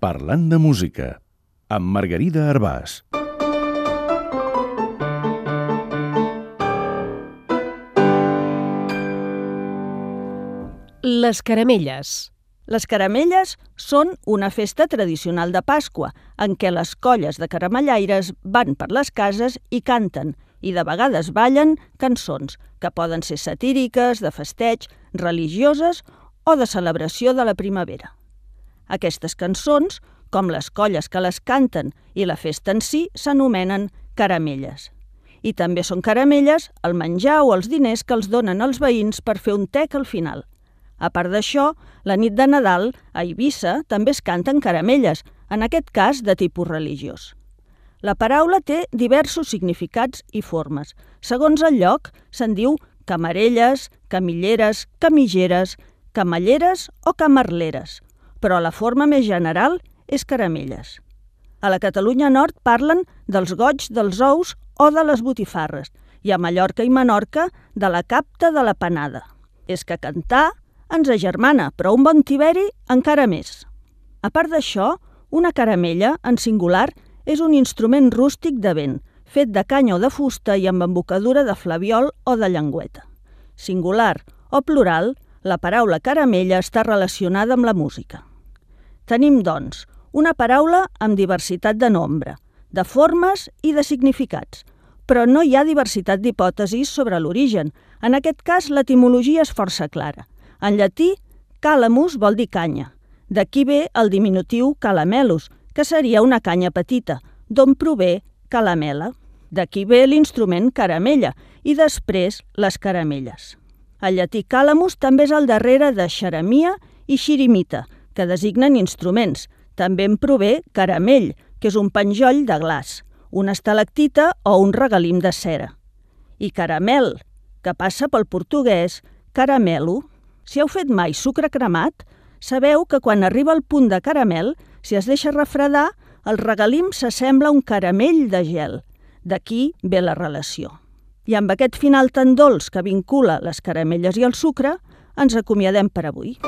Parlant de música, amb Margarida Arbàs. Les caramelles. Les caramelles són una festa tradicional de Pasqua, en què les colles de caramellaires van per les cases i canten, i de vegades ballen cançons, que poden ser satíriques, de festeig, religioses o de celebració de la primavera. Aquestes cançons, com les colles que les canten i la festa en si, s'anomenen caramelles. I també són caramelles el menjar o els diners que els donen els veïns per fer un tec al final. A part d'això, la nit de Nadal, a Eivissa, també es canten caramelles, en aquest cas de tipus religiós. La paraula té diversos significats i formes. Segons el lloc, se'n diu camarelles, camilleres, camilleres, camalleres o camarleres, però la forma més general és caramelles. A la Catalunya Nord parlen dels goig dels ous o de les botifarres, i a Mallorca i Menorca de la capta de la panada. És que cantar ens agermana, però un bon tiberi encara més. A part d'això, una caramella, en singular, és un instrument rústic de vent, fet de canya o de fusta i amb embocadura de flabiol o de llengüeta. Singular o plural, la paraula caramella està relacionada amb la música. Tenim, doncs, una paraula amb diversitat de nombre, de formes i de significats, però no hi ha diversitat d'hipòtesis sobre l'origen. En aquest cas, l'etimologia és força clara. En llatí, calamus vol dir canya. D'aquí ve el diminutiu calamelus, que seria una canya petita, d'on prové calamela. D'aquí ve l'instrument caramella i després les caramelles. El llatí calamus també és el darrere de xeremia i xirimita, que designen instruments. També en prové caramell, que és un penjoll de glaç, una estalactita o un regalim de cera. I caramel, que passa pel portuguès caramelo. Si heu fet mai sucre cremat, sabeu que quan arriba el punt de caramel, si es deixa refredar, el regalim s'assembla a un caramell de gel. D'aquí ve la relació. I amb aquest final tan dolç que vincula les caramelles i el sucre, ens acomiadem per avui.